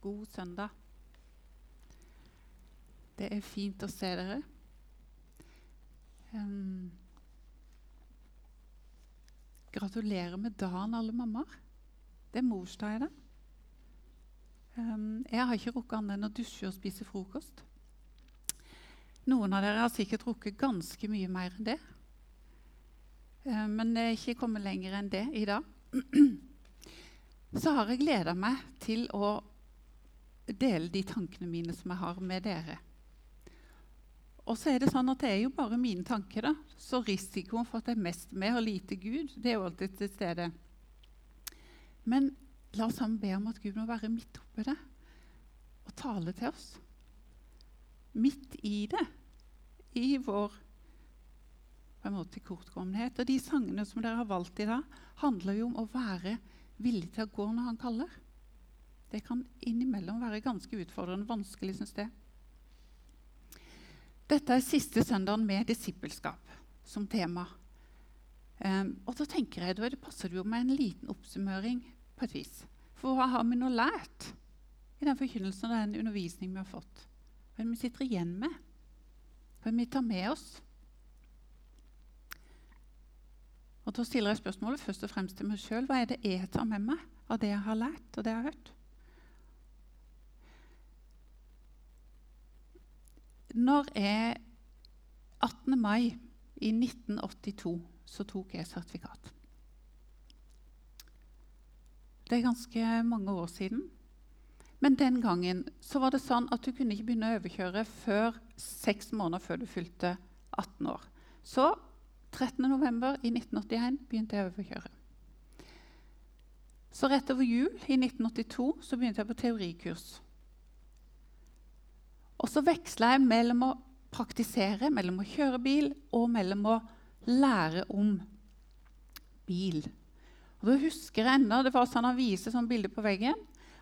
God søndag. Det er fint å se dere. Um, gratulerer med dagen, alle mammaer. Det er morsdag i dag. Um, jeg har ikke rukket annet enn å dusje og spise frokost. Noen av dere har sikkert rukket ganske mye mer enn det. Men det er ikke kommet lenger enn det i dag. Så har jeg gleda meg til å dele de tankene mine som jeg har med dere. Og så er Det sånn at det er jo bare mine tanker, da. så risikoen for at det er mest med og lite Gud, det er jo alltid til stede. Men la oss sammen be om at Gud må være midt oppi det og tale til oss. Midt i det, i vår på en måte kortkommenhet. Og de sangene som dere har valgt i dag, handler jo om å være villig til å gå når han kaller. Det kan innimellom være ganske utfordrende vanskelig, syns jeg. Dette er siste søndagen med disippelskap som tema. Um, og da tenker jeg, da det passer det jo med en liten oppsummering på et vis. For hva har vi nå lært i den forkynnelsen og den undervisningen vi har fått? Hva vi sitter igjen med? Hva vi tar med oss? Og Da stiller jeg spørsmålet først og fremst til meg sjøl. Hva er det jeg tar med meg av det jeg har lært og det jeg har hørt? Når jeg 18. mai i 1982 så tok jeg sertifikat. Det er ganske mange år siden. Men den gangen så var det sånn at du kunne ikke begynne å overkjøre før seks måneder før du fylte 18 år. Så 13.11. i 1981 begynte jeg å overkjøre. Så rett over jul i 1982 så begynte jeg på teorikurs. Og så veksla jeg mellom å praktisere, mellom å kjøre bil og mellom å lære om bil. Og da husker jeg enda, Det var sånn han viste sånn bilde på veggen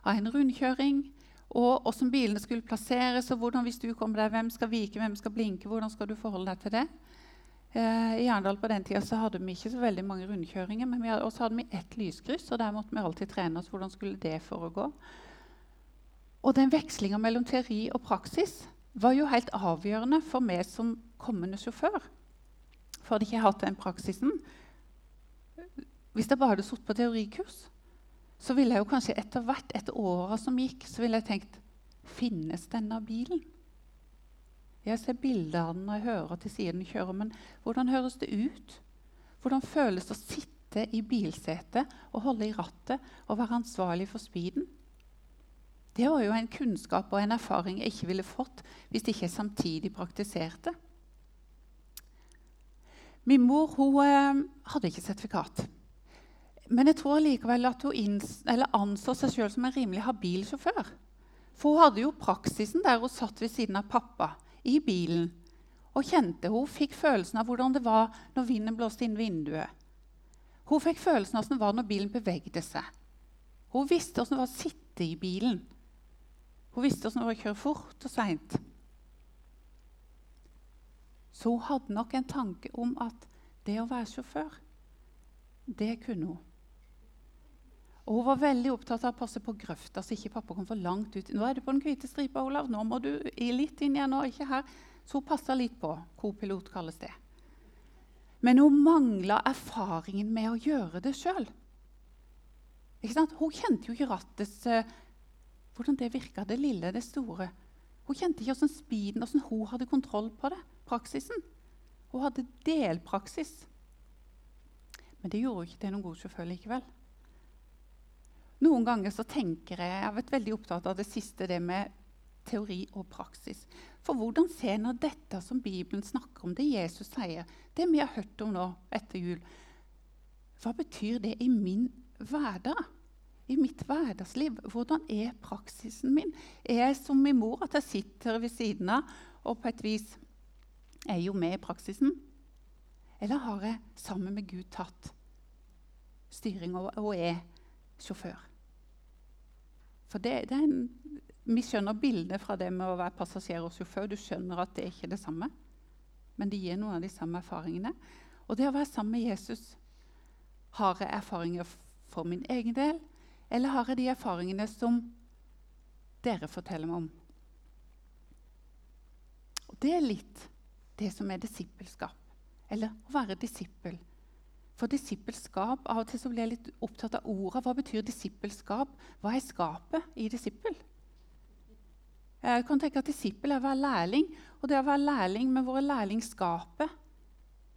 av en rundkjøring. Og hvordan bilene skulle plasseres, og hvordan hvis du kommer der, hvem skal vike, hvem skal blinke. hvordan skal du forholde deg til det? Eh, I Arendal hadde vi ikke så veldig mange rundkjøringer. men vi hadde, hadde vi ett lyskryss, og der måtte vi alltid trene oss. hvordan skulle det foregå. Og den vekslinga mellom teori og praksis var jo helt avgjørende for meg som kommende sjåfør. For hadde ikke hatt den praksisen Hvis jeg bare hadde sittet på teorikurs, så ville jeg jo kanskje etter hvert, etter åra som gikk, så ville jeg tenkt Finnes denne bilen? Jeg ser bilder av den når jeg hører til siden den kjører, men hvordan høres det ut? Hvordan føles det å sitte i bilsetet og holde i rattet og være ansvarlig for speeden? Det var jo en kunnskap og en erfaring jeg ikke ville fått hvis ikke samtidig praktiserte. Min mor hun, eh, hadde ikke sertifikat. Men jeg tror likevel at hun anså seg sjøl som en rimelig habil sjåfør. For hun hadde jo praksisen der hun satt ved siden av pappa i bilen og kjente Hun fikk følelsen av hvordan det var når vinden blåste inn vinduet. Hun fikk følelsen av hvordan det var når bilen bevegde seg. Hun visste hvordan det var å sitte i bilen. Hun visste hvordan det var å kjøre fort og seint. Så hun hadde nok en tanke om at det å være sjåfør, det kunne hun. Og Hun var veldig opptatt av å passe på grøfta, så ikke pappa kom for langt ut. 'Nå er du på den hvite stripa, Olav. Nå må du litt inn igjen.' nå, ikke her. Så hun passa litt på. Co-pilot kalles det. Men hun mangla erfaringen med å gjøre det sjøl. Hun kjente jo ikke rattets uh, hvordan det virka, det lille, det store. Hun kjente ikke åssen speeden, åssen hun hadde kontroll på det. praksisen. Hun hadde delpraksis. Men det gjorde ikke til noen god sjåfør likevel. Noen ganger så tenker jeg Jeg har vært veldig opptatt av det siste, det med teori og praksis. For hvordan ser nå dette som Bibelen snakker om, det Jesus sier, det vi har hørt om nå etter jul, hva betyr det i min hverdag? I mitt hverdagsliv? Hvordan er praksisen min? Er jeg som min mor, at jeg sitter ved siden av og på et vis er jo med i praksisen? Eller har jeg sammen med Gud tatt styring og, er sjåfør? For det, det en, Vi skjønner bildet fra det med å være passasjer og sjåfør. Du skjønner at det er ikke det samme, men det gir noen av de samme erfaringene. Og det å være sammen med Jesus har jeg erfaringer for min egen del, eller har jeg de erfaringene som dere forteller meg om. Og Det er litt det som er disippelskap, eller å være disippel. For disippelskap, Av og til så blir jeg litt opptatt av ordet. Hva betyr disippelskap? Hva er skapet i disippel? Jeg kan tenke at Disippel er å være lærling, og det å være lærling med våre lærlingskapet.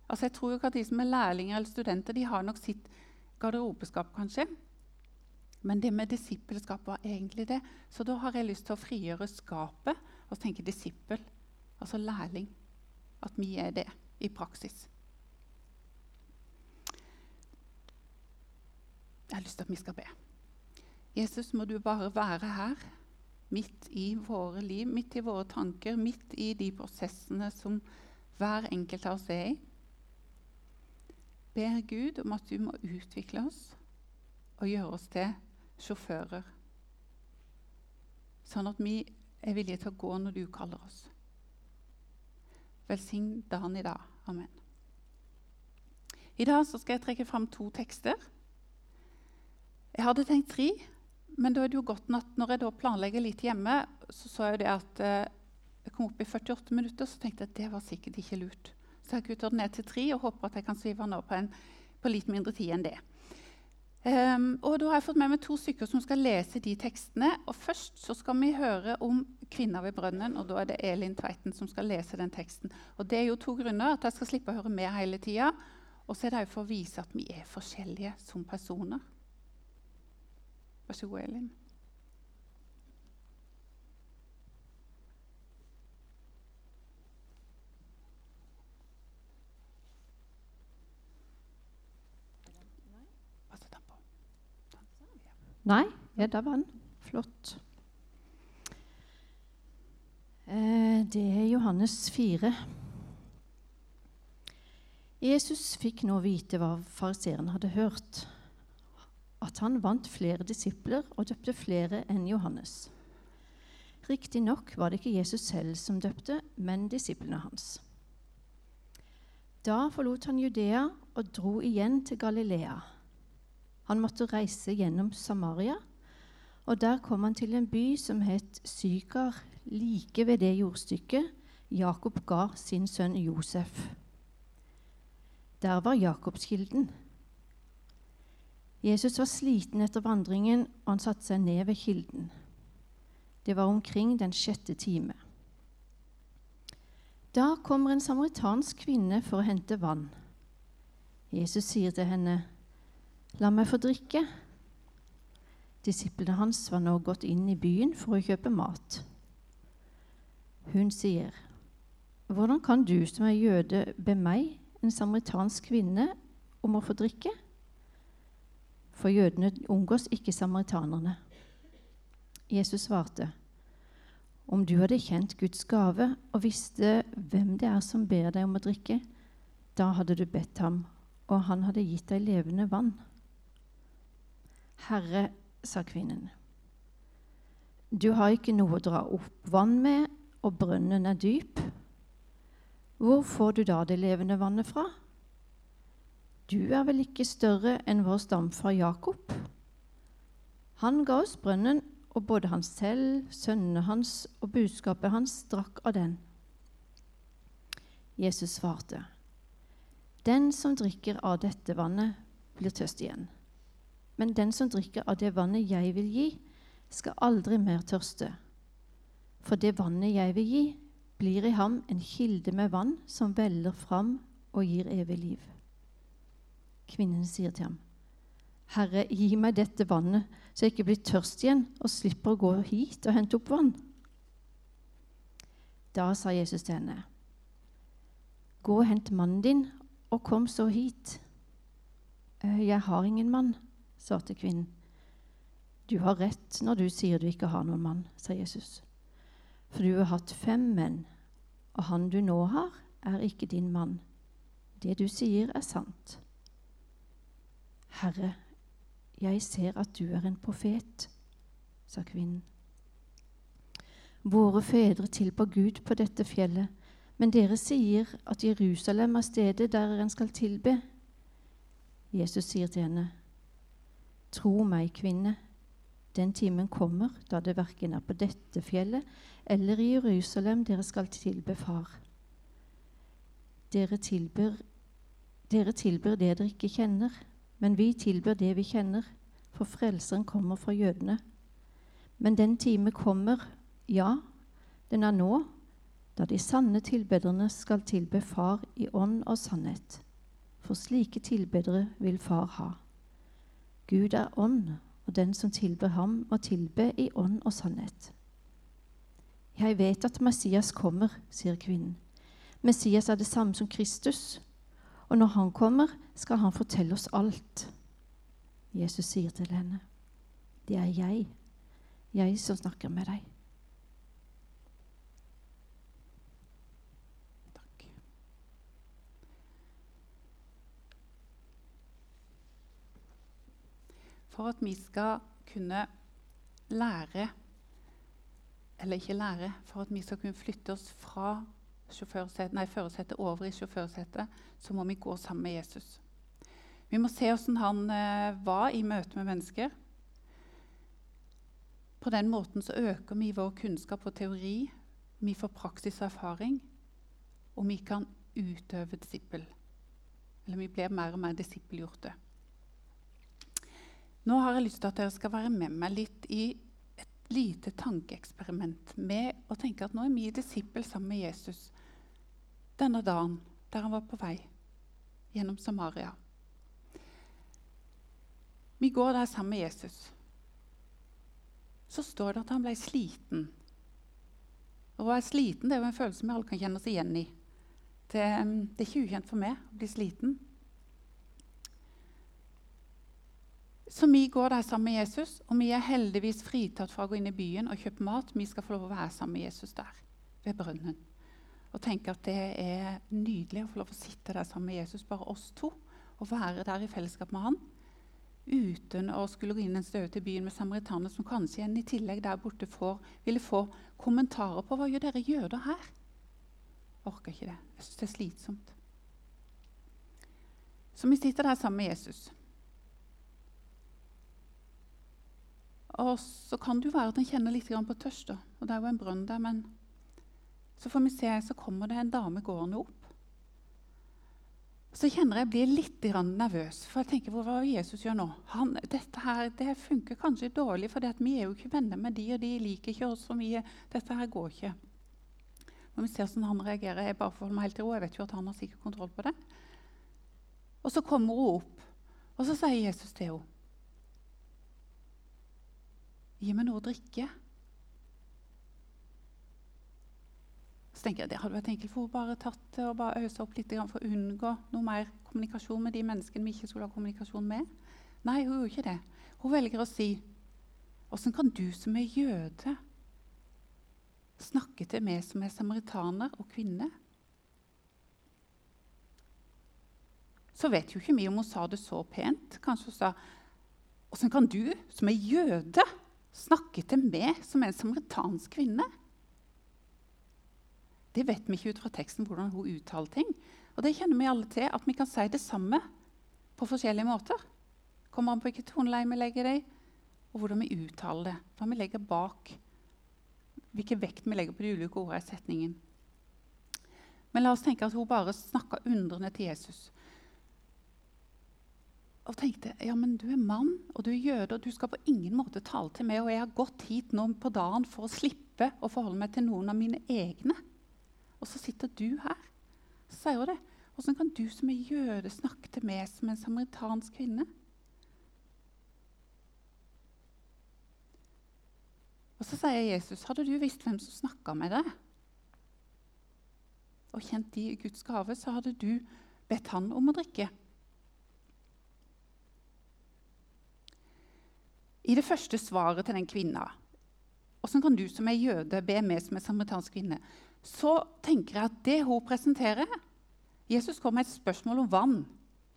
altså Jeg tror jo ikke at de som er lærlinger eller studenter, de har nok sitt garderobeskap, kanskje. Men det med disippelskap var egentlig det. Så da har jeg lyst til å frigjøre skapet og tenke disippel, altså lærling. At vi er det i praksis. Jeg har lyst til at vi skal be. Jesus, må du bare være her midt i våre liv, midt i våre tanker, midt i de prosessene som hver enkelt av oss er i. Ber Gud om at du må utvikle oss og gjøre oss til sjåfører, sånn at vi er villige til å gå når du kaller oss. Velsign dagen i dag. Amen. I dag skal jeg trekke fram to tekster. Jeg hadde tenkt tre, men da er det jo godt at når jeg planlegger litt hjemme, så så jeg at eh, jeg kom opp i 48 minutter, så tenkte jeg at det var sikkert ikke lurt. Så jeg kutter den ned til tre og håper at jeg kan svive den på, en, på litt mindre tid enn det. Um, og da har jeg fått med meg to stykker som skal lese de tekstene. og Først så skal vi høre om kvinna ved brønnen. og Da er det Elin Tveiten som skal lese den teksten. Og Det er jo to grunner. At jeg skal slippe å høre med hele tida. Og så er det for å vise at vi er forskjellige som personer. Vær så god, Elin. Nei, ja, der var den. Flott. Eh, det er Johannes 4. Jesus fikk nå vite hva fariseeren hadde hørt at han vant flere disipler og døpte flere enn Johannes. Riktignok var det ikke Jesus selv som døpte, men disiplene hans. Da forlot han Judea og dro igjen til Galilea. Han måtte reise gjennom Samaria, og der kom han til en by som het Sykar, like ved det jordstykket Jakob ga sin sønn Josef. Der var Jakobskilden. Jesus var sliten etter vandringen, og han satte seg ned ved kilden. Det var omkring den sjette time. Da kommer en samaritansk kvinne for å hente vann. Jesus sier til henne, 'La meg få drikke.' Disiplene hans var nå gått inn i byen for å kjøpe mat. Hun sier, 'Hvordan kan du som er jøde, be meg, en samaritansk kvinne, om å få drikke?' for jødene omgås ikke samaritanerne. Jesus svarte, om du hadde kjent Guds gave og visste hvem det er som ber deg om å drikke, da hadde du bedt ham, og han hadde gitt deg levende vann. Herre, sa kvinnen, du har ikke noe å dra opp vann med, og brønnen er dyp. Hvor får du da det levende vannet fra? Du er vel ikke større enn vår stamfar Jakob? Han ga oss brønnen, og både han selv, sønnene hans og budskapet hans drakk av den. Jesus svarte, Den som drikker av dette vannet, blir tørst igjen. Men den som drikker av det vannet jeg vil gi, skal aldri mer tørste. For det vannet jeg vil gi, blir i ham en kilde med vann som veller fram og gir evig liv. Kvinnen sier til ham, Herre, gi meg dette vannet, så jeg ikke blir tørst igjen og slipper å gå hit og hente opp vann. Da sa Jesus til henne, Gå og hent mannen din, og kom så hit. «Eh, jeg har ingen mann, svarte kvinnen. Du har rett når du sier du ikke har noen mann, sa Jesus. For du har hatt fem menn, og han du nå har, er ikke din mann. Det du sier, er sant. 'Herre, jeg ser at du er en profet', sa kvinnen. Våre fedre tilba Gud på dette fjellet, men dere sier at Jerusalem er stedet der en skal tilbe. Jesus sier til henne, Tro meg, kvinne, Den timen kommer da det verken er på dette fjellet eller i Jerusalem dere skal tilbe Far. Dere tilber, dere tilber det dere ikke kjenner, men vi tilber det vi kjenner, for Frelseren kommer fra jødene. Men den time kommer, ja, den er nå, da de sanne tilbederne skal tilbe Far i ånd og sannhet. For slike tilbedere vil Far ha. Gud er ånd, og den som tilber ham, må tilbe i ånd og sannhet. Jeg vet at Messias kommer, sier kvinnen. Messias er det samme som Kristus, og når han kommer, skal han fortelle oss alt. Jesus sier til henne, 'Det er jeg, jeg som snakker med deg.' For at vi skal kunne lære Eller ikke lære, for at vi skal kunne flytte oss fra nei, førersetet over i sjåførsetet, så må vi gå sammen med Jesus. Vi må se hvordan han eh, var i møte med mennesker. På den måten så øker vi vår kunnskap og teori. Vi får praksis og erfaring, og vi kan utøve disippel. Eller vi blir mer og mer disippelgjorte. Nå har jeg lyst til at dere skal være med meg litt i et lite tankeeksperiment med å tenke at nå er min disippel sammen med Jesus denne dagen der han var på vei gjennom Samaria. Vi går der sammen med Jesus. Så står det at han ble sliten. Å være sliten det er jo en følelse vi alle kan kjenne oss igjen i. Det, det er ikke ukjent for meg å bli sliten. Så vi går der sammen med Jesus, og vi er heldigvis fritatt fra å gå inn i byen og kjøpe mat. Vi skal få lov å være sammen med Jesus der, ved brønnen. Og tenke at det er nydelig å få lov å sitte der sammen med Jesus, bare oss to, og være der i fellesskap med han. Uten å skulle gå inn en støvete byen med samaritanere som kanskje en i tillegg der borte får, ville få kommentarer på hva gjør dere jøder her. Orker ikke det. Jeg syns det er slitsomt. Så vi sitter der sammen med Jesus. Og så kan det jo være at en kjenner litt på tørst. Og det er jo en brønn der, men så får vi se, så kommer det en dame gående opp. Så kjenner jeg blir litt nervøs, for jeg tenker, hva Jesus gjør nå? Han, dette her, det funker kanskje dårlig, for vi er jo ikke venner med de, og de liker ikke oss så mye. Dette her går ikke. Når vi ser hvordan han reagerer, jeg bare får meg helt ro. Jeg vet jo at han har sikkert kontroll på det. Og så kommer hun opp, og så sier Jesus til henne Gi meg noe å drikke. Så tenker jeg Det hadde vært enkelt for henne bare tatt det og bare øse opp litt for å unngå noe mer kommunikasjon med de menneskene vi ikke skulle ha kommunikasjon med. Nei, hun gjorde ikke det. Hun velger å si Åssen kan du som er jøde, snakke til meg som er samaritaner og kvinne? Så vet jo ikke vi om hun sa det så pent. Kanskje hun sa Åssen kan du, som er jøde, snakke til meg som en samaritansk kvinne. Det vet vi ikke ut fra teksten hvordan hun uttaler ting. Og det kjenner vi alle til, at vi kan si det samme på forskjellige måter. Kommer an på hvilket toneleie vi legger det i, og hvordan vi uttaler det. Hva vi legger bak, hvilken vekt vi legger på de ulike ordene i setningen. Men la oss tenke at hun bare snakka undrende til Jesus og tenkte ja, men du er mann og du er jøde, og du skal på ingen måte tale til meg. Og jeg har gått hit nå på dagen for å slippe å forholde meg til noen av mine egne. Og så sitter du her. Så sier hun det. Åssen kan du som er jøde, snakke til meg som en samaritansk kvinne? Og så sier Jesus, hadde du visst hvem som snakka med deg, og kjent de i Guds gave, så hadde du bedt han om å drikke. I det første svaret til den kvinna Åssen kan du som er jøde, be meg som er samaritansk kvinne? Så tenker jeg at det hun presenterer Jesus kom med et spørsmål om vann.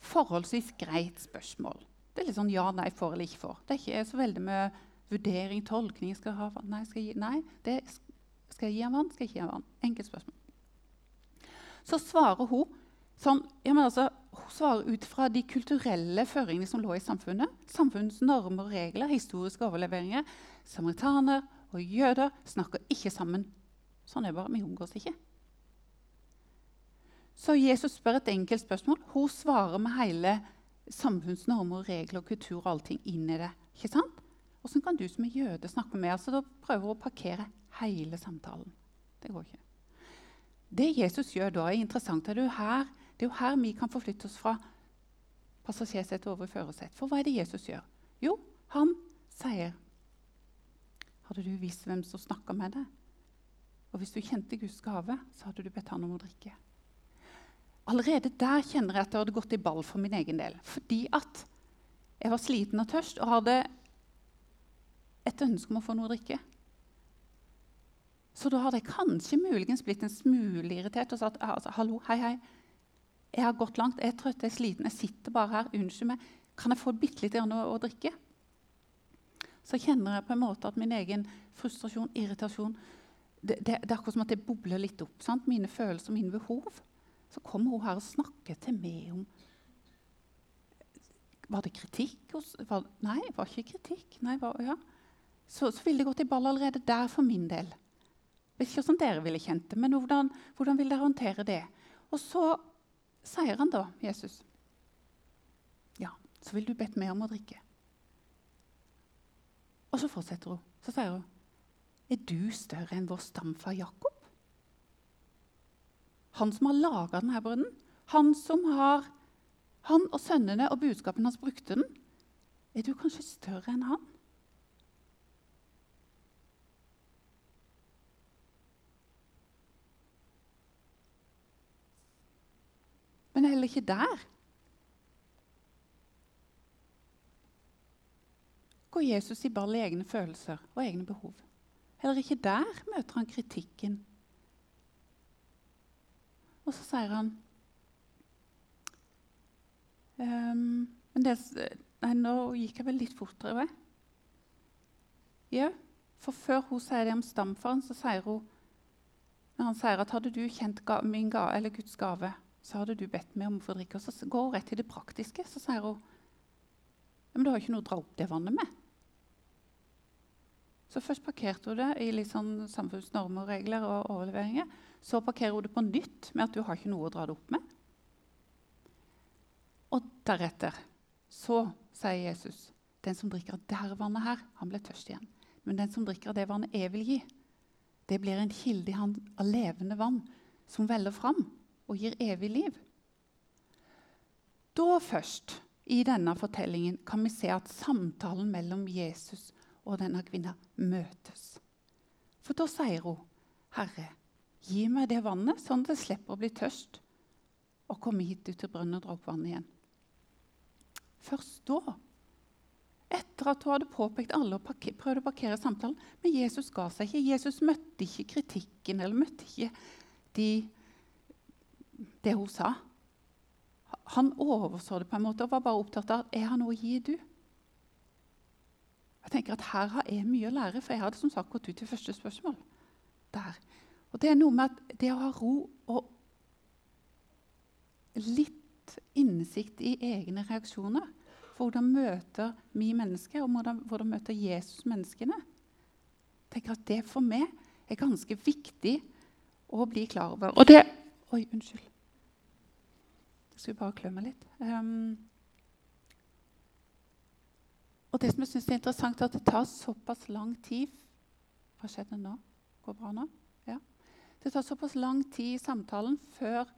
Forholdsvis greit spørsmål. Det er litt sånn ja, nei, for eller ikke for. Det er ikke så veldig med vurdering, tolkning. Skal jeg ha vann? Nei, skal jeg gi, nei det, skal jeg gi ham vann? Skal jeg ikke gi ham vann? Enkelt spørsmål. Så svarer hun Sånn, ja, men altså, Hun svarer ut fra de kulturelle føringene som lå i samfunnet. Samfunnets normer og regler, historiske overleveringer. Samaritaner og jøder snakker ikke sammen. Sånn er det bare. Vi omgås ikke. Så Jesus spør et enkelt spørsmål. Hun svarer med hele samfunnsnormer, regler, kultur og allting inn i det. Ikke sant? Åssen kan du som er jøde snakke med oss? Da prøver hun å parkere hele samtalen. Det går ikke. Det Jesus gjør da, er interessant. Er, du her, det er jo her vi kan forflytte oss fra passasjersetet over i førersetet. For hva er det Jesus gjør? Jo, han sier Hadde du visst hvem som snakka med deg? Og hvis du kjente Guds gave, så hadde du bedt han om å drikke. Allerede der kjenner jeg at det hadde gått i ball for min egen del. Fordi at jeg var sliten og tørst og hadde et ønske om å få noe å drikke. Så da hadde jeg kanskje muligens blitt en smule irritert og sagt altså, hallo, hei, hei. Jeg har gått langt, jeg er trøtt, jeg er sliten, jeg sitter bare her. Unnskyld meg. Kan jeg få bitte litt å, å drikke? Så kjenner jeg på en måte at min egen frustrasjon, irritasjon Det, det, det er akkurat som at det bobler litt opp. Sant? Mine følelser, mine behov. Så kommer hun her og snakker til meg om Var det kritikk? Var, nei, det var ikke kritikk. Nei, var, ja. så, så ville det gått i ball allerede der for min del. Ikke hvordan dere ville kjent det, men hvordan, hvordan vil dere håndtere det? Og så sier han da, Jesus, ja, så vil du bedt meg om å drikke. Og så fortsetter hun. Så sier hun, er du større enn vår stamfar Jakob? Han som har laga denne brønnen. Han som har Han og sønnene og budskapen hans brukte den. Er du kanskje større enn han? Heller ikke der går Jesus i ball i egne følelser og egne behov. Heller ikke der møter han kritikken og så sier han um, det, Nei, nå gikk jeg vel litt fortere. Ja, for før hun sier det om stamfaren, så sier hun når han sier at hadde du kjent min ga, eller Guds gave, så hadde du bedt meg om å få drikke. Og så går hun rett til det praktiske. Så sier hun men du har ikke noe å dra opp det vannet med. Så først parkerte hun det i litt sånn samfunnsnormer, regler og overleveringer. Så parkerer hun det på nytt med at du har ikke noe å dra det opp med. Og deretter så sier Jesus den som drikker av dette vannet her, han ble tørst igjen. Men den som drikker av det vannet jeg vil gi, det blir en kilde av levende vann som veller fram og gir evig liv. Da først, i denne fortellingen, kan vi se at samtalen mellom Jesus og denne kvinna møtes. For da sier hun, 'Herre, Gi meg det vannet, sånn at jeg slipper å bli tørst og komme hit ut til brønnen og dra opp vannet igjen. Først da, etter at hun hadde påpekt alle og prøvde å parkere samtalen Men Jesus ga seg ikke. Jesus møtte ikke kritikken eller møtte ikke de, det hun sa. Han overså det på en måte og var bare opptatt av er han noe å gi, du. Jeg tenker at Her har jeg mye å lære, for jeg hadde som sagt gått ut til første spørsmål. Der. Og Det er noe med at det å ha ro og litt innsikt i egne reaksjoner for Hvordan møter vi mennesker, og hvordan, møter Jesus menneskene? Jeg tenker at Det for meg er ganske viktig å bli klar over. Og det Oi, unnskyld. Jeg skulle bare klø meg litt. Um, og det som jeg syns er interessant, er at det tar såpass lang tid Hva skjedde nå? Går bra nå? Det tar såpass lang tid i samtalen før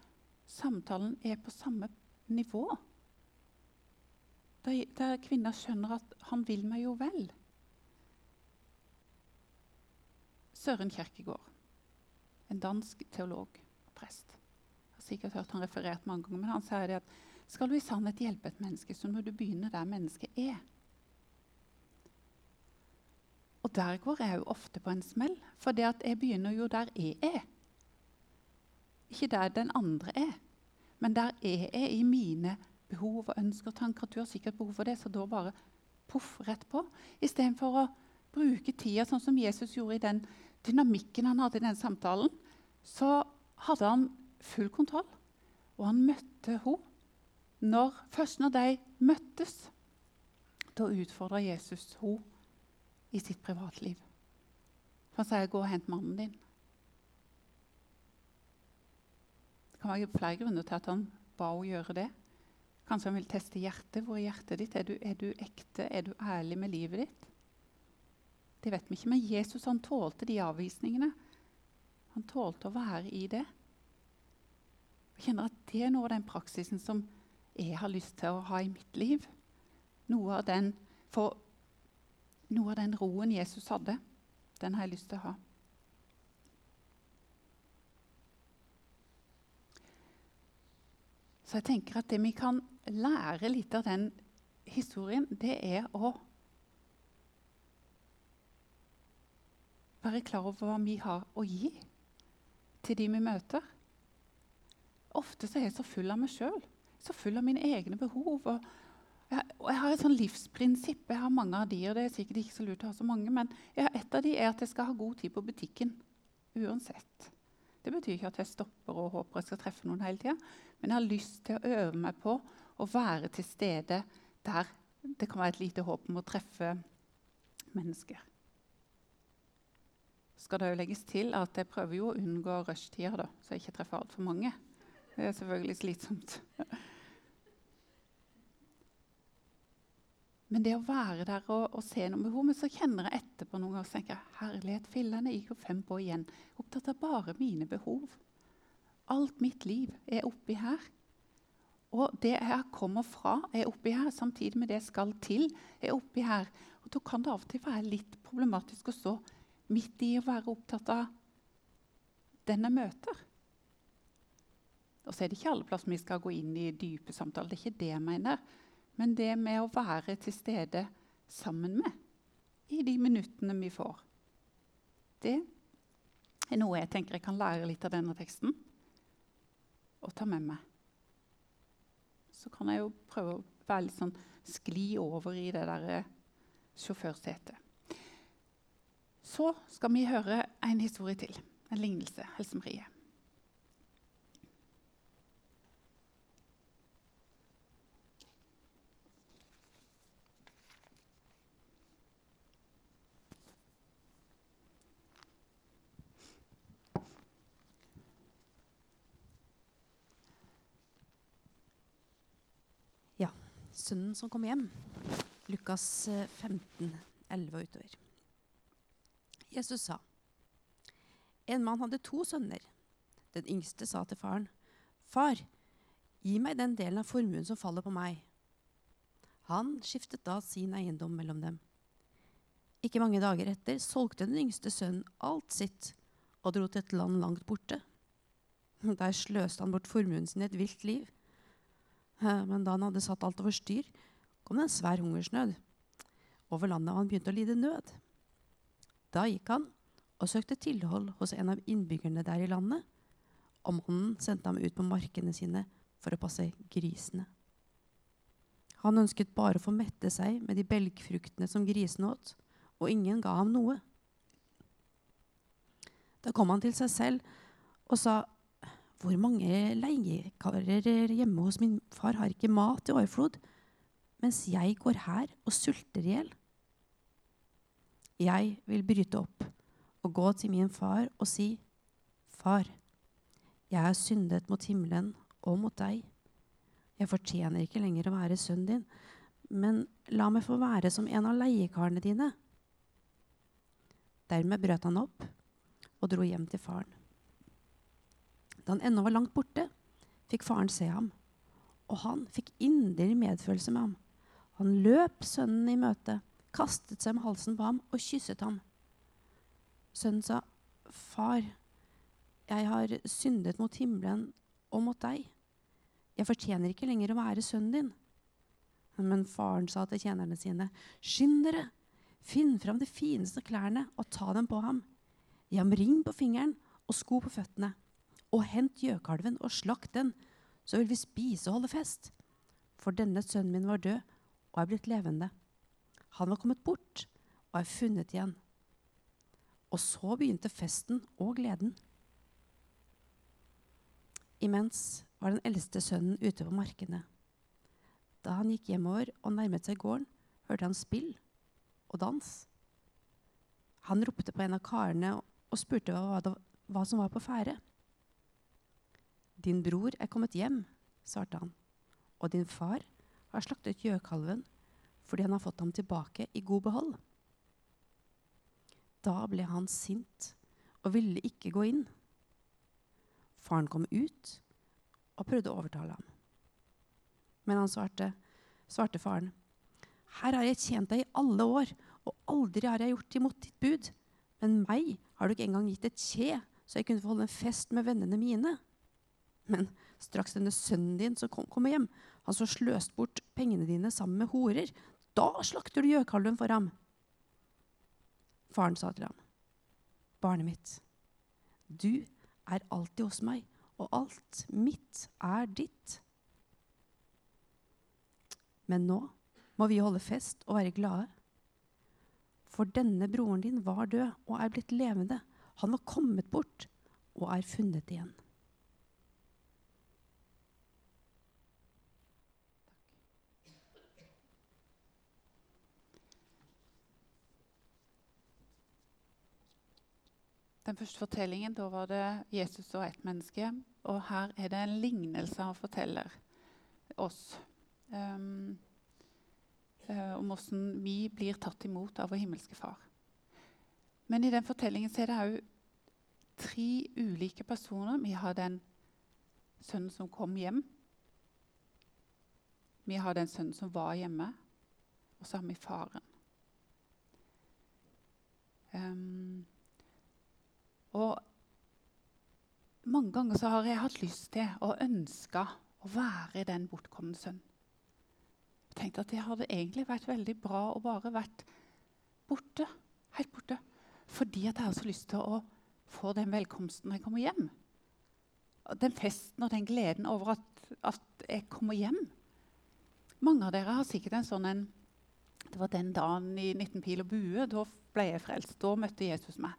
samtalen er på samme nivå. Der, der kvinner skjønner at 'han vil meg jo vel'. Søren Kjerkegaard, en dansk teolog og prest. Sikkert hørt han referert mange ganger, men han sier det at skal du i sannhet hjelpe et menneske, så må du begynne der mennesket er. Og der går jeg jo ofte på en smell, for det at jeg begynner jo der jeg er. Ikke der den andre er, men der jeg er i mine behov og ønsker og tanker. Du har sikkert behov for det, så da bare poff rett på. Istedenfor å bruke tida sånn som Jesus gjorde i den dynamikken han hadde i den samtalen, så hadde han full kontroll. Og han møtte henne først når de møttes. Da utfordra Jesus henne i sitt privatliv. Han sier 'gå og hent mannen din'. Det kan være flere grunner til at han ba henne gjøre det. Kanskje han vil teste hjertet. Hvor er hjertet ditt? Er du, er du ekte? Er du ærlig med livet ditt? Det vet vi ikke, men Jesus han tålte de avvisningene. Han tålte å være i det. Jeg kjenner at Det er noe av den praksisen som jeg har lyst til å ha i mitt liv. Noe av den, for, noe av den roen Jesus hadde, den har jeg lyst til å ha. Så jeg tenker at det vi kan lære litt av den historien, det er å være klar over hva vi har å gi til de vi møter. Ofte er jeg så full av meg sjøl, så full av mine egne behov. Og jeg, og jeg har et sånn livsprinsipp. Jeg har mange av de, og det er sikkert ikke så lurt å ha så mange, men et av de er at jeg skal ha god tid på butikken. Uansett. Det betyr ikke at jeg stopper og håper jeg skal treffe noen hele tida, men jeg har lyst til å øve meg på å være til stede der det kan være et lite håp om å treffe mennesker. Skal det jo legges til at jeg prøver jo å unngå rushtida, så jeg ikke treffer altfor mange. Det er selvfølgelig slitsomt. Men det å være der og, og se noe behov Men så kjenner jeg etterpå noen ganger og tenker herlighet, fillene gikk jo fem på igjen. Opptatt av bare mine behov. Alt mitt liv er oppi her. Og det jeg kommer fra, er oppi her, samtidig med det jeg skal til, er oppi her. Og Da kan det av og til være litt problematisk å stå midt i å være opptatt av den jeg møter. Og så er det ikke alle plasser vi skal gå inn i dype samtaler. Det er ikke det jeg mener. Men det med å være til stede sammen med i de minuttene vi får, det er noe jeg tenker jeg kan lære litt av denne teksten og ta med meg. Så kan jeg jo prøve å være litt sånn skli over i det der eh, sjåførsetet. Så skal vi høre en historie til. En lignelse. Helse Marie. Sønnen som kom hjem. Lukas 15, eh, 11 og utover. Jesus sa, en mann hadde to sønner. Den yngste sa til faren, Far, gi meg den delen av formuen som faller på meg. Han skiftet da sin eiendom mellom dem. Ikke mange dager etter solgte den yngste sønnen alt sitt og dro til et land langt borte. Der sløste han bort formuen sin i et vilt liv. Men da han hadde satt alt over styr, kom det en svær hungersnød over landet, og han begynte å lide nød. Da gikk han og søkte tilhold hos en av innbyggerne der i landet, og mannen sendte ham ut på markene sine for å passe grisene. Han ønsket bare å få mette seg med de belgfruktene som grisene åt, og ingen ga ham noe. Da kom han til seg selv og sa, hvor mange leiekarer hjemme hos min far har ikke mat i overflod, mens jeg går her og sulter i hjel? Jeg vil bryte opp og gå til min far og si, Far, jeg har syndet mot himmelen og mot deg. Jeg fortjener ikke lenger å være sønnen din, men la meg få være som en av leiekarene dine. Dermed brøt han opp og dro hjem til faren. Da han ennå var langt borte, fikk faren se ham, og han fikk inderlig medfølelse med ham. Han løp sønnen i møte, kastet seg med halsen på ham og kysset ham. Sønnen sa, 'Far, jeg har syndet mot himmelen og mot deg.' 'Jeg fortjener ikke lenger å være sønnen din.' Men faren sa til tjenerne sine, 'Skynd dere! Finn fram de fineste klærne og ta dem på ham.' 'Gi ham ring på fingeren og sko på føttene.' Og hent gjøkalven og slakt den, så vil vi spise og holde fest. For denne sønnen min var død og er blitt levende. Han var kommet bort og er funnet igjen. Og så begynte festen og gleden. Imens var den eldste sønnen ute på markene. Da han gikk hjemover og nærmet seg gården, hørte han spill og dans. Han ropte på en av karene og spurte hva, hva som var på ferde. Din bror er kommet hjem, svarte han, og din far har slaktet gjøkalven fordi han har fått ham tilbake i god behold. Da ble han sint og ville ikke gå inn. Faren kom ut og prøvde å overtale ham. Men han svarte, svarte faren, her har jeg tjent deg i alle år, og aldri har jeg gjort imot ditt bud. Men meg har du ikke engang gitt et kje, så jeg kunne få holde en fest med vennene mine. Men straks denne sønnen din som kom, kommer hjem, han som sløst bort pengene dine sammen med horer, da slakter du gjøkalven for ham. Faren sa til ham, barnet mitt, du er alltid hos meg, og alt mitt er ditt. Men nå må vi holde fest og være glade. For denne broren din var død og er blitt levende. Han var kommet bort og er funnet igjen. Den første fortellingen, da var det Jesus og ett menneske. Og her er det en lignelse han forteller oss. Um, om hvordan vi blir tatt imot av vår himmelske far. Men i den fortellingen er det òg tre ulike personer. Vi har den sønnen som kom hjem. Vi har den sønnen som var hjemme. Og så har vi faren. Um, og mange ganger så har jeg hatt lyst til og ønska å være den bortkomne sønnen. Jeg tenkte at det hadde egentlig vært veldig bra å bare vært borte. Helt borte. Fordi at jeg har så lyst til å få den velkomsten når jeg kommer hjem. Den festen og den gleden over at, at jeg kommer hjem. Mange av dere har sikkert en sånn en Det var den dagen i 19 pil og bue. Da ble jeg frelst. Da møtte Jesus meg.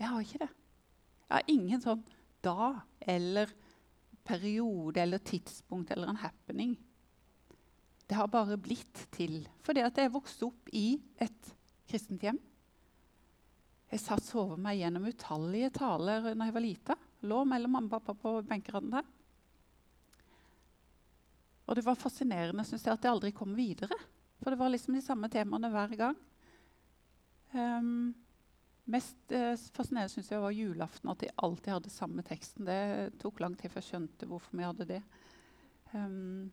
Jeg har ikke det. Jeg har ingen sånn da eller periode eller tidspunkt eller en happening. Det har bare blitt til fordi at jeg vokste opp i et kristent hjem. Jeg satt sovet meg gjennom utallige taler da jeg var lita. Lå mellom mamma og pappa på benkeraden der. Og det var fascinerende synes jeg, at jeg aldri kom videre. For det var liksom de samme temaene hver gang. Um, Mest eh, fascinerende synes jeg var julaften, at de alltid hadde samme teksten. Det tok lang tid før jeg skjønte hvorfor vi hadde det. Um,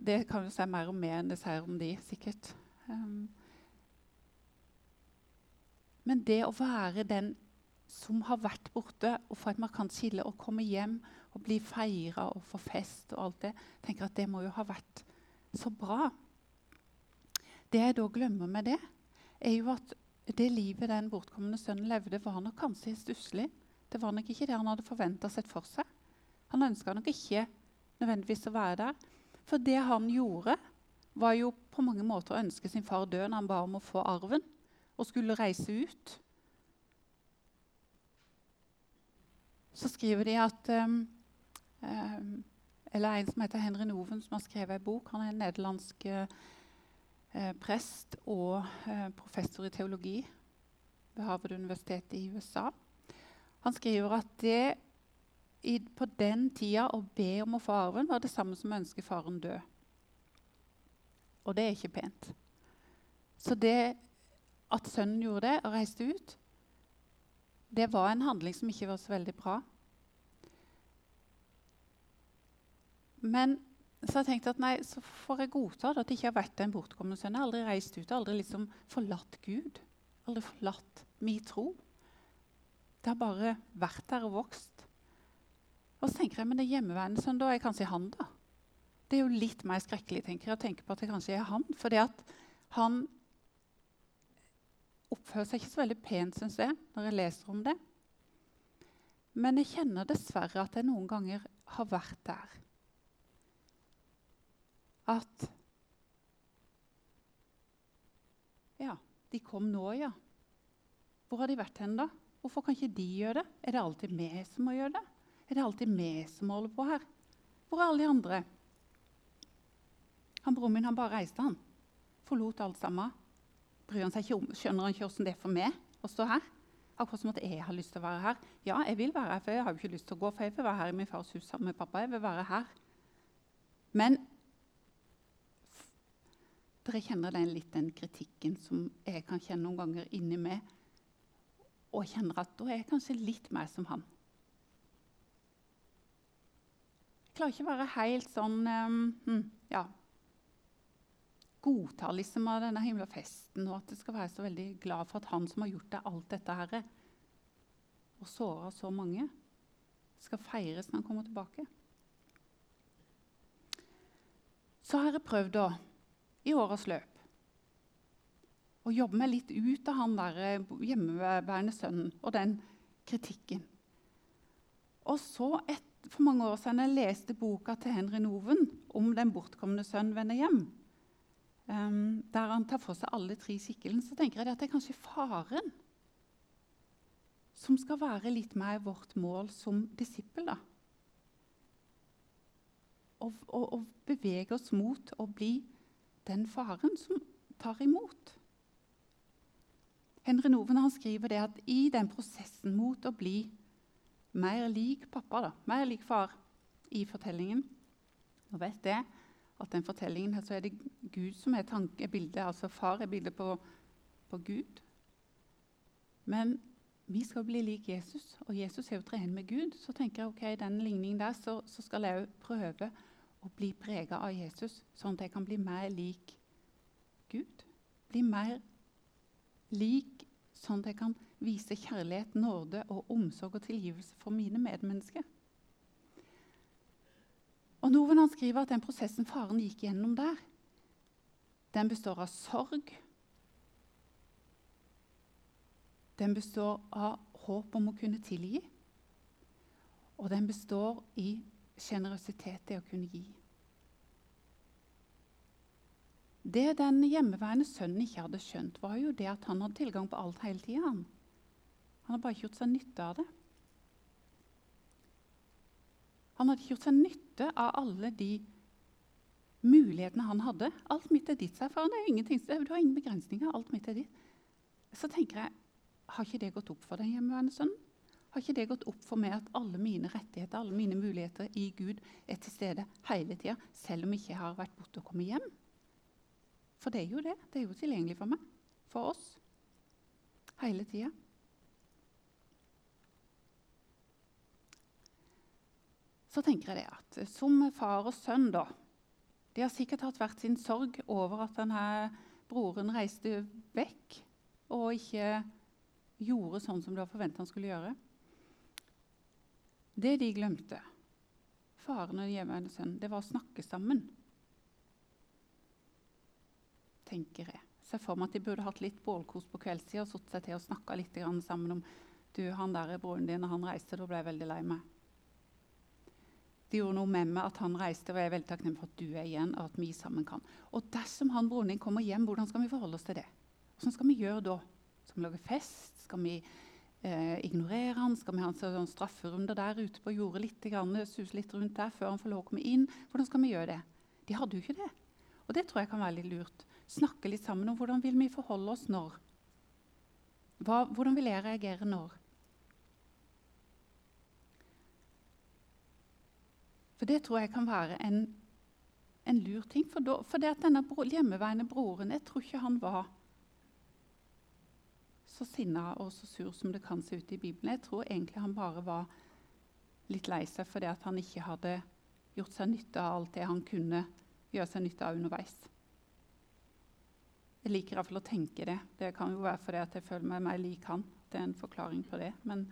det kan jo si mer om meg enn det sier om de, sikkert. Um, men det å være den som har vært borte, og få et markant skille, og komme hjem og bli feira og få fest og alt det, tenker at det må jo ha vært så bra. Det jeg da glemmer med det, er jo at det livet den bortkomne sønnen levde, var nok kanskje stusslig. Det var nok ikke det han hadde forventa sett for seg. Han ønska nok ikke nødvendigvis å være der. For det han gjorde, var jo på mange måter å ønske sin far død når han ba om å få arven og skulle reise ut. Så skriver de at um, um, Eller en som heter Henry Noven, som har skrevet en bok. Han er en nederlandsk uh, eh, prest og eh, professor i teologi ved Harvard-universitetet i USA. Han skriver at det i, på den tida å be om å få arven var det samme som å ønske faren død. Og det er ikke pent. Så det at sønnen gjorde det og reiste ut, det var en handling som ikke var så veldig bra. Men så jeg tenkte at nei, så får jeg godta at det ikke har vært en bortkommen sønn. Jeg har aldri reist ut, aldri liksom forlatt Gud. Aldri forlatt min tro. Det har bare vært der og vokst. Og så tenker jeg, men det hjemmeværende sønn, da er kanskje han, da. Det er jo litt mer skrekkelig tenker jeg, å tenke på at det kanskje er han. For han oppfører seg ikke så veldig pent, syns jeg, når jeg leser om det. Men jeg kjenner dessverre at jeg noen ganger har vært der at Ja, de kom nå, ja. Hvor har de vært hen, da? Hvorfor kan ikke de gjøre det? Er det alltid vi som må gjøre det? Er det alltid vi som holder på her? Hvor er alle de andre? Han Broren min han bare reiste, han. Forlot alt sammen. Bryr han seg ikke om, Skjønner han ikke hvordan det er for meg å stå her? Akkurat som at jeg har lyst til å være her. Ja, jeg vil være her, for jeg har jo ikke lyst til å gå, for jeg vil være her i min fars hus sammen med pappa. Jeg vil være her. Men dere kjenner den litt den kritikken som jeg kan kjenne noen ganger inni meg, og kjenner at da er jeg kanskje litt mer som han. Jeg klarer ikke å være helt sånn um, ja, godtar liksom av denne himla festen og at jeg skal være så veldig glad for at han som har gjort deg alt dette her, og såra så mange, skal feires når han kommer tilbake. Så har jeg prøvd da, i årets løp å jobbe meg litt ut av han der eh, hjemmeværende sønnen og den kritikken. Og så, et, for mange år siden, jeg leste boka til Henry Noven om den bortkomne sønn vender hjem, um, der han tar for seg alle tre skikkelsene, så tenker jeg at det er kanskje faren som skal være litt mer vårt mål som disippel. da. Og, og, og bevege oss mot å bli den faren som tar imot. Henry Noven skriver det at i den prosessen mot å bli mer lik pappa, da, mer lik far i fortellingen Nå vet jeg at den fortellingen her, så er det Gud som er tankebildet. Altså far er bildet på, på, Gud. Men vi skal bli lik Jesus, og Jesus er jo treen med Gud. Så tenker jeg ok, i den ligningen der så, så skal jeg òg prøve å bli prega av Jesus, sånn at jeg kan bli mer lik Gud. Bli mer lik sånn at jeg kan vise kjærlighet, nåde og omsorg og tilgivelse for mine medmennesker. Og Noven skriver at den prosessen faren gikk gjennom der, den består av sorg. Den består av håp om å kunne tilgi. Og den består i sjenerøsitet, det å kunne gi. Det den hjemmeværende sønnen ikke hadde skjønt, var jo det at han hadde tilgang på alt hele tida. Han. han hadde bare ikke gjort seg nytte av det. Han hadde ikke gjort seg nytte av alle de mulighetene han hadde. Alt mitt er ditt, sa faren. Du har ingen begrensninger. Alt mitt er ditt. Så tenker jeg, har ikke det gått opp for den hjemmeværende sønnen? Har ikke det gått opp for meg at alle mine rettigheter, alle mine muligheter i Gud er til stede hele tida, selv om jeg ikke har vært borte og kommet hjem? For det er jo det. Det er jo tilgjengelig for meg. For oss. Hele tida. så tenker jeg det at som far og sønn da, De har sikkert hatt hvert sin sorg over at denne broren reiste vekk og ikke gjorde sånn som du hadde forventa han skulle gjøre. Det de glemte, faren og hjemmeværende sønnen, det var å snakke sammen. tenker jeg. Ser for meg at de burde hatt litt bålkos på kveldstid og satt seg til og snakka litt sammen om du, han der er broren din, og han reiste, da ble jeg veldig lei meg. Det gjorde noe med meg at han reiste, og jeg er veldig takknemlig for at du er igjen. og at vi sammen kan. Og dersom han broren din kommer hjem, hvordan skal vi forholde oss til det? Hvordan skal vi gjøre da? Skal vi lage fest? Skal vi eh, ignorere han? Skal vi ha en sånn strafferunde der ute på jordet, litt, grann, suse litt rundt der før han får lov å komme inn? Hvordan skal vi gjøre det? De hadde jo ikke det. Og det tror jeg kan være litt lurt. Snakke litt sammen om hvordan vil vi forholde oss når. Hva, hvordan vil jeg reagere når? For det tror jeg kan være en, en lur ting. For, da, for det at denne hjemmeværende broren Jeg tror ikke han var så sinna og så sur som det kan se ut i Bibelen. Jeg tror egentlig han bare var litt lei seg fordi at han ikke hadde gjort seg nytte av alt det han kunne gjøre seg nytte av underveis. Jeg liker iallfall å tenke det. Det kan jo være fordi at jeg føler meg mer lik han. Det er en forklaring på det. Men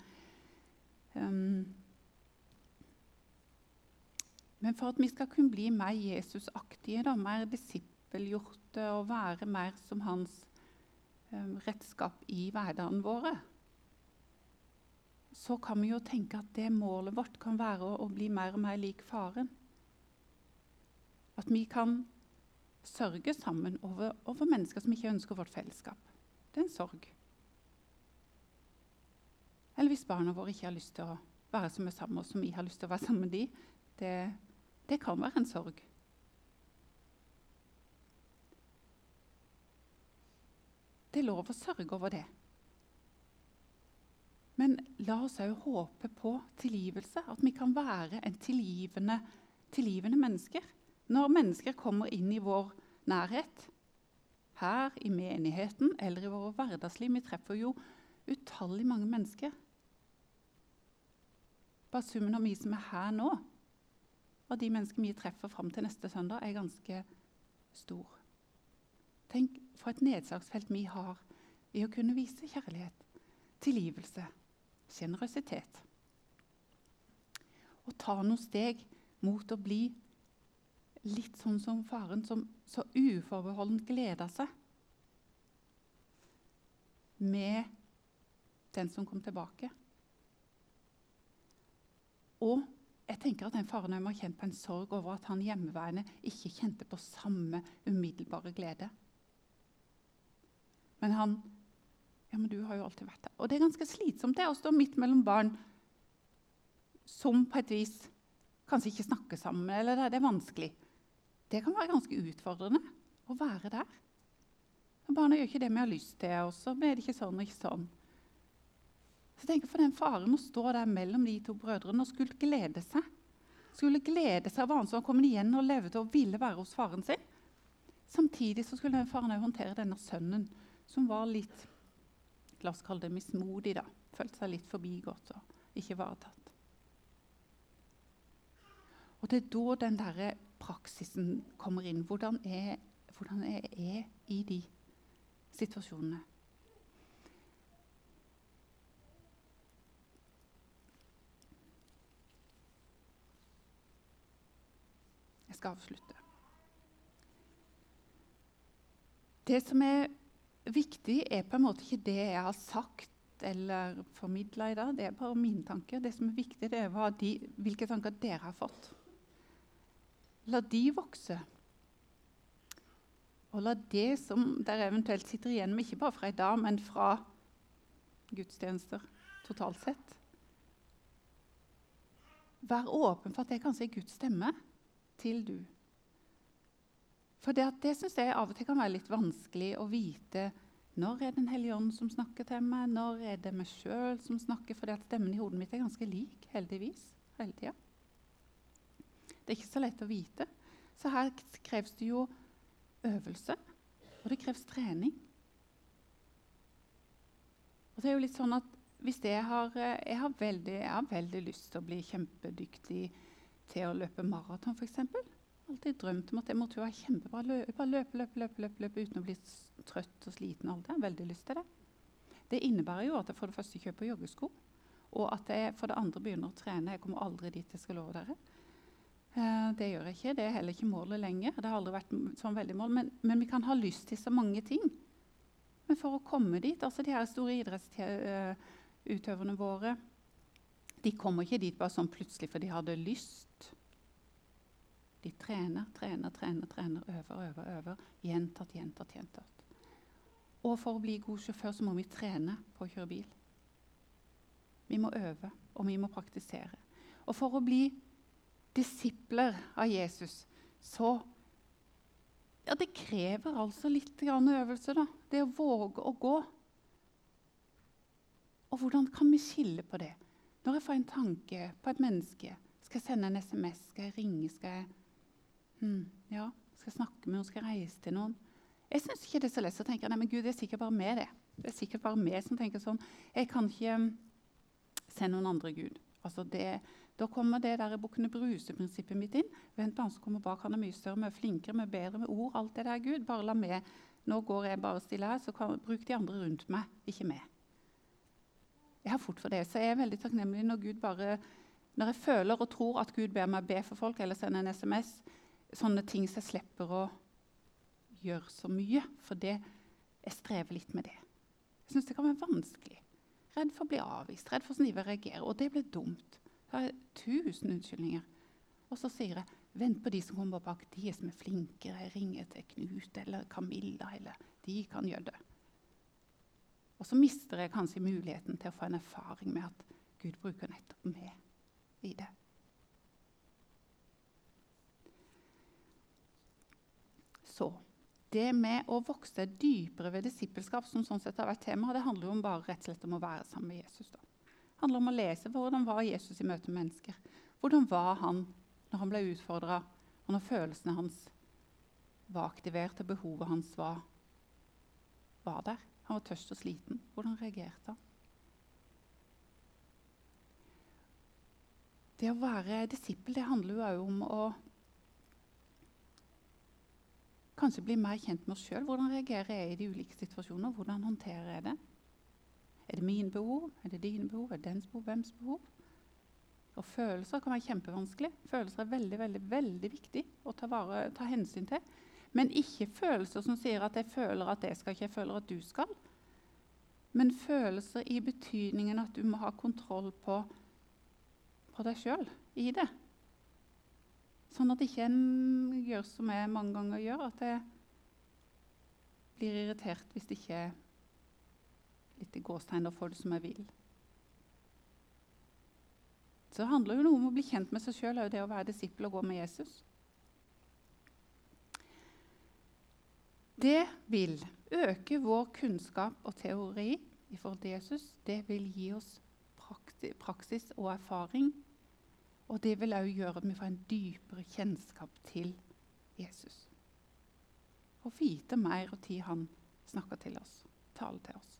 um, men for at vi skal kunne bli mer Jesusaktige, mer disippelgjorte og være mer som hans redskap i hverdagen våre, så kan vi jo tenke at det målet vårt kan være å, bli mer og mer lik faren. At vi kan sørge sammen over, over mennesker som ikke ønsker vårt fellesskap. Det er en sorg. Eller hvis barna våre ikke har lyst til å være som oss, som vi har lyst til å være sammen med dem. det kan være en sorg. Det er lov å sørge over det. Men la oss òg håpe på tilgivelse. At vi kan være en tilgivende, tilgivende mennesker. Når mennesker kommer inn i vår nærhet, her i menigheten eller i våre hverdagsliv Vi treffer jo utallig mange mennesker. Bare summen av vi som er her nå, og de menneskene vi treffer fram til neste søndag, er ganske stor. Tenk for et nedslagsfelt vi har i å kunne vise kjærlighet, tilgivelse, sjenerøsitet. Og ta noen steg mot å bli litt sånn som faren, som så uforbeholdent gleda seg med den som kom tilbake. Og jeg tenker at den faren må ha kjent på en sorg over at han hjemmeværende ikke kjente på samme umiddelbare glede. Men han Ja, men du har jo alltid vært der. Og det er ganske slitsomt det å stå midt mellom barn som på et vis kanskje ikke snakker sammen, eller det er vanskelig. Det kan være ganske utfordrende å være der. Og barna gjør ikke det vi har lyst til, og så blir det ikke sånn og ikke sånn. Så jeg For den faren å stå der mellom de to brødrene og skulle glede seg Skulle glede seg av han som kom igjen og levde og ville være hos faren sin. Samtidig skulle den faren håndtere denne sønnen, som var litt La oss kalle det mismodig. da, Følte seg litt forbigått og ikke ivaretatt. Og det er da den der praksisen kommer inn. Hvordan er, hvordan er jeg i de situasjonene? Jeg skal avslutte. Det som er viktig, er på en måte ikke det jeg har sagt eller formidla i dag. Det er bare mine tanker. Det som er viktig, det er de, hvilke tanker dere har fått. La de vokse. Og la det som dere eventuelt sitter igjen med, ikke bare fra i dag, men fra gudstjenester totalt sett Vær åpen for at det kanskje er Guds stemme til du. For det, det syns jeg av og til kan være litt vanskelig å vite. Når er Den hellige ånd som snakker til meg? Når er det meg sjøl som snakker? For stemmen i hodet mitt er ganske lik, heldigvis, hele tida. Det er ikke så lett å vite. Så her kreves det jo øvelse, og det kreves trening. Og det er jo litt sånn at hvis jeg har, jeg har, veldig, jeg har veldig lyst til å bli kjempedyktig til å løpe maraton, f.eks. Alltid drømt om at jeg måtte jo være kjempebra. Løpe, løpe, løpe, løpe, løpe, løpe, uten å bli trøtt og sliten. Alt. Jeg har veldig lyst til det. Det innebærer jo at jeg for det første kjøper joggesko, og at jeg for det andre begynner å trene. Jeg kommer aldri dit jeg skal love dere. Eh, det gjør jeg ikke. Det er heller ikke målet lenger. Det har aldri vært sånn veldig mål. Men, men, vi kan ha lyst til så mange ting. Men for å komme dit altså De her store idrettsutøverne våre de kommer ikke dit bare sånn plutselig for de hadde lyst. De trener, trener, trener, trener, øver, øver, øver. Gjentatt, gjentatt, gjentatt. Og for å bli god sjåfør så må vi trene på å kjøre bil. Vi må øve, og vi må praktisere. Og for å bli disipler av Jesus, så Ja, det krever altså litt øvelse, da. Det å våge å gå. Og hvordan kan vi skille på det? Når jeg får en tanke på et menneske, skal jeg sende en SMS, skal jeg ringe, skal jeg hmm, ja, skal snakke med noen, skal reise til noen? Jeg syns ikke det er så lett å tenke nei, men Gud, det er sikkert bare meg det. Det er sikkert bare meg som tenker sånn. Jeg kan ikke hmm, se noen andre Gud. Altså det, da kommer det der bukkene bruse-prinsippet mitt inn. Vent på han som kommer bak. Han er mye større, mye flinkere, mye bedre med ord. alt det der, Gud. Bare la meg. Nå går jeg bare stille her, så kan, bruk de andre rundt meg, ikke meg. Jeg har fort for det. Så jeg er veldig takknemlig når Gud bare når jeg føler og tror at Gud ber meg be for folk eller sender en SMS, sånne ting så jeg slipper å gjøre så mye. For det, jeg strever litt med det. Jeg syns det kan være vanskelig. Redd for å bli avvist, redd for hvordan de vil reagere. Og det blir dumt. Så har jeg tusen unnskyldninger. Og så sier jeg vent på de som kommer bak. De som er flinkere. Jeg ringer til Knut eller Camilla. eller De kan gjøre det. Og så mister jeg kanskje muligheten til å få en erfaring med at Gud bruker nettopp meg i det. Så det med å vokse dypere ved disippelskap, som sånn sett har vært tema, det handler jo om bare rett og slett om å være sammen med Jesus. da. Det handler om å lese hvordan var Jesus i møte med mennesker. Hvordan var han når han ble utfordra, og når følelsene hans var aktivert og behovet hans var, var der. Han var tørst og sliten. Hvordan reagerte han? Det å være disippel det handler jo òg om å kanskje bli mer kjent med oss sjøl. Hvordan reagerer jeg i de ulike situasjoner? Hvordan håndterer jeg det? Er det mine behov? Er det dine behov? Er det dens behov? Hvems behov? Og Følelser kan være kjempevanskelig. Følelser er veldig veldig, veldig viktig å ta, vare, ta hensyn til. Men ikke følelser som sier at 'jeg føler at jeg skal ikke, jeg føler at du skal'. Men følelser i betydningen at du må ha kontroll på, på deg sjøl i det. Sånn at ikke en gjør som jeg mange ganger gjør, at jeg blir irritert hvis det ikke er litt i gåstegn får det som jeg vil. Så det handler jo noe om å bli kjent med seg sjøl, det å være disippel og gå med Jesus. Det vil øke vår kunnskap og teori i forhold til Jesus. Det vil gi oss praksis og erfaring. Og det vil òg gjøre at vi får en dypere kjennskap til Jesus. Og vite mer og tid han snakker til oss, taler til oss.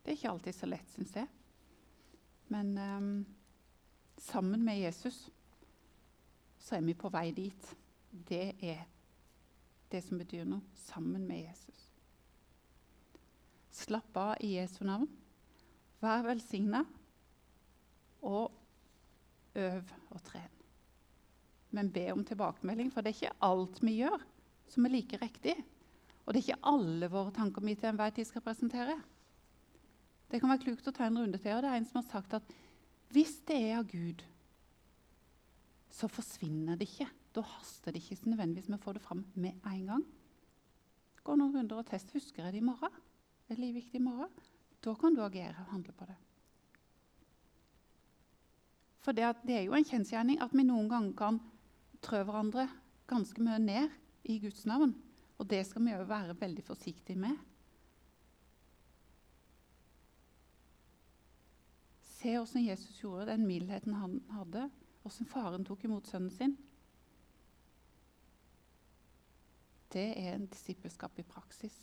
Det er ikke alltid så lett, syns jeg. Men um, sammen med Jesus så er vi på vei dit. Det er det som betyr noe. Sammen med Jesus. Slapp av i Jesu navn. Vær velsigna. Og øv og tren. Men be om tilbakemelding, for det er ikke alt vi gjør, som er like riktig. Og det er ikke alle våre tanker vi til enhver tid skal presentere. Det kan være klokt å ta en runde til. og Det er en som har sagt at hvis det er av Gud, så forsvinner det ikke. Da haster det ikke nødvendigvis med å få det fram med en gang. Gå noen runder og test. Husker jeg det i morgen? Er det viktig i morgen? Da kan du agere og handle på det. For det, det, er jo en kjensgjerning at vi noen ganger kan trø hverandre ganske mye ned i Guds navn. Og det skal vi òg være veldig forsiktige med. Se hvordan Jesus gjorde den mildheten han hadde, hvordan faren tok imot sønnen sin. Det er en disippelskap i praksis.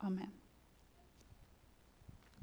Amen.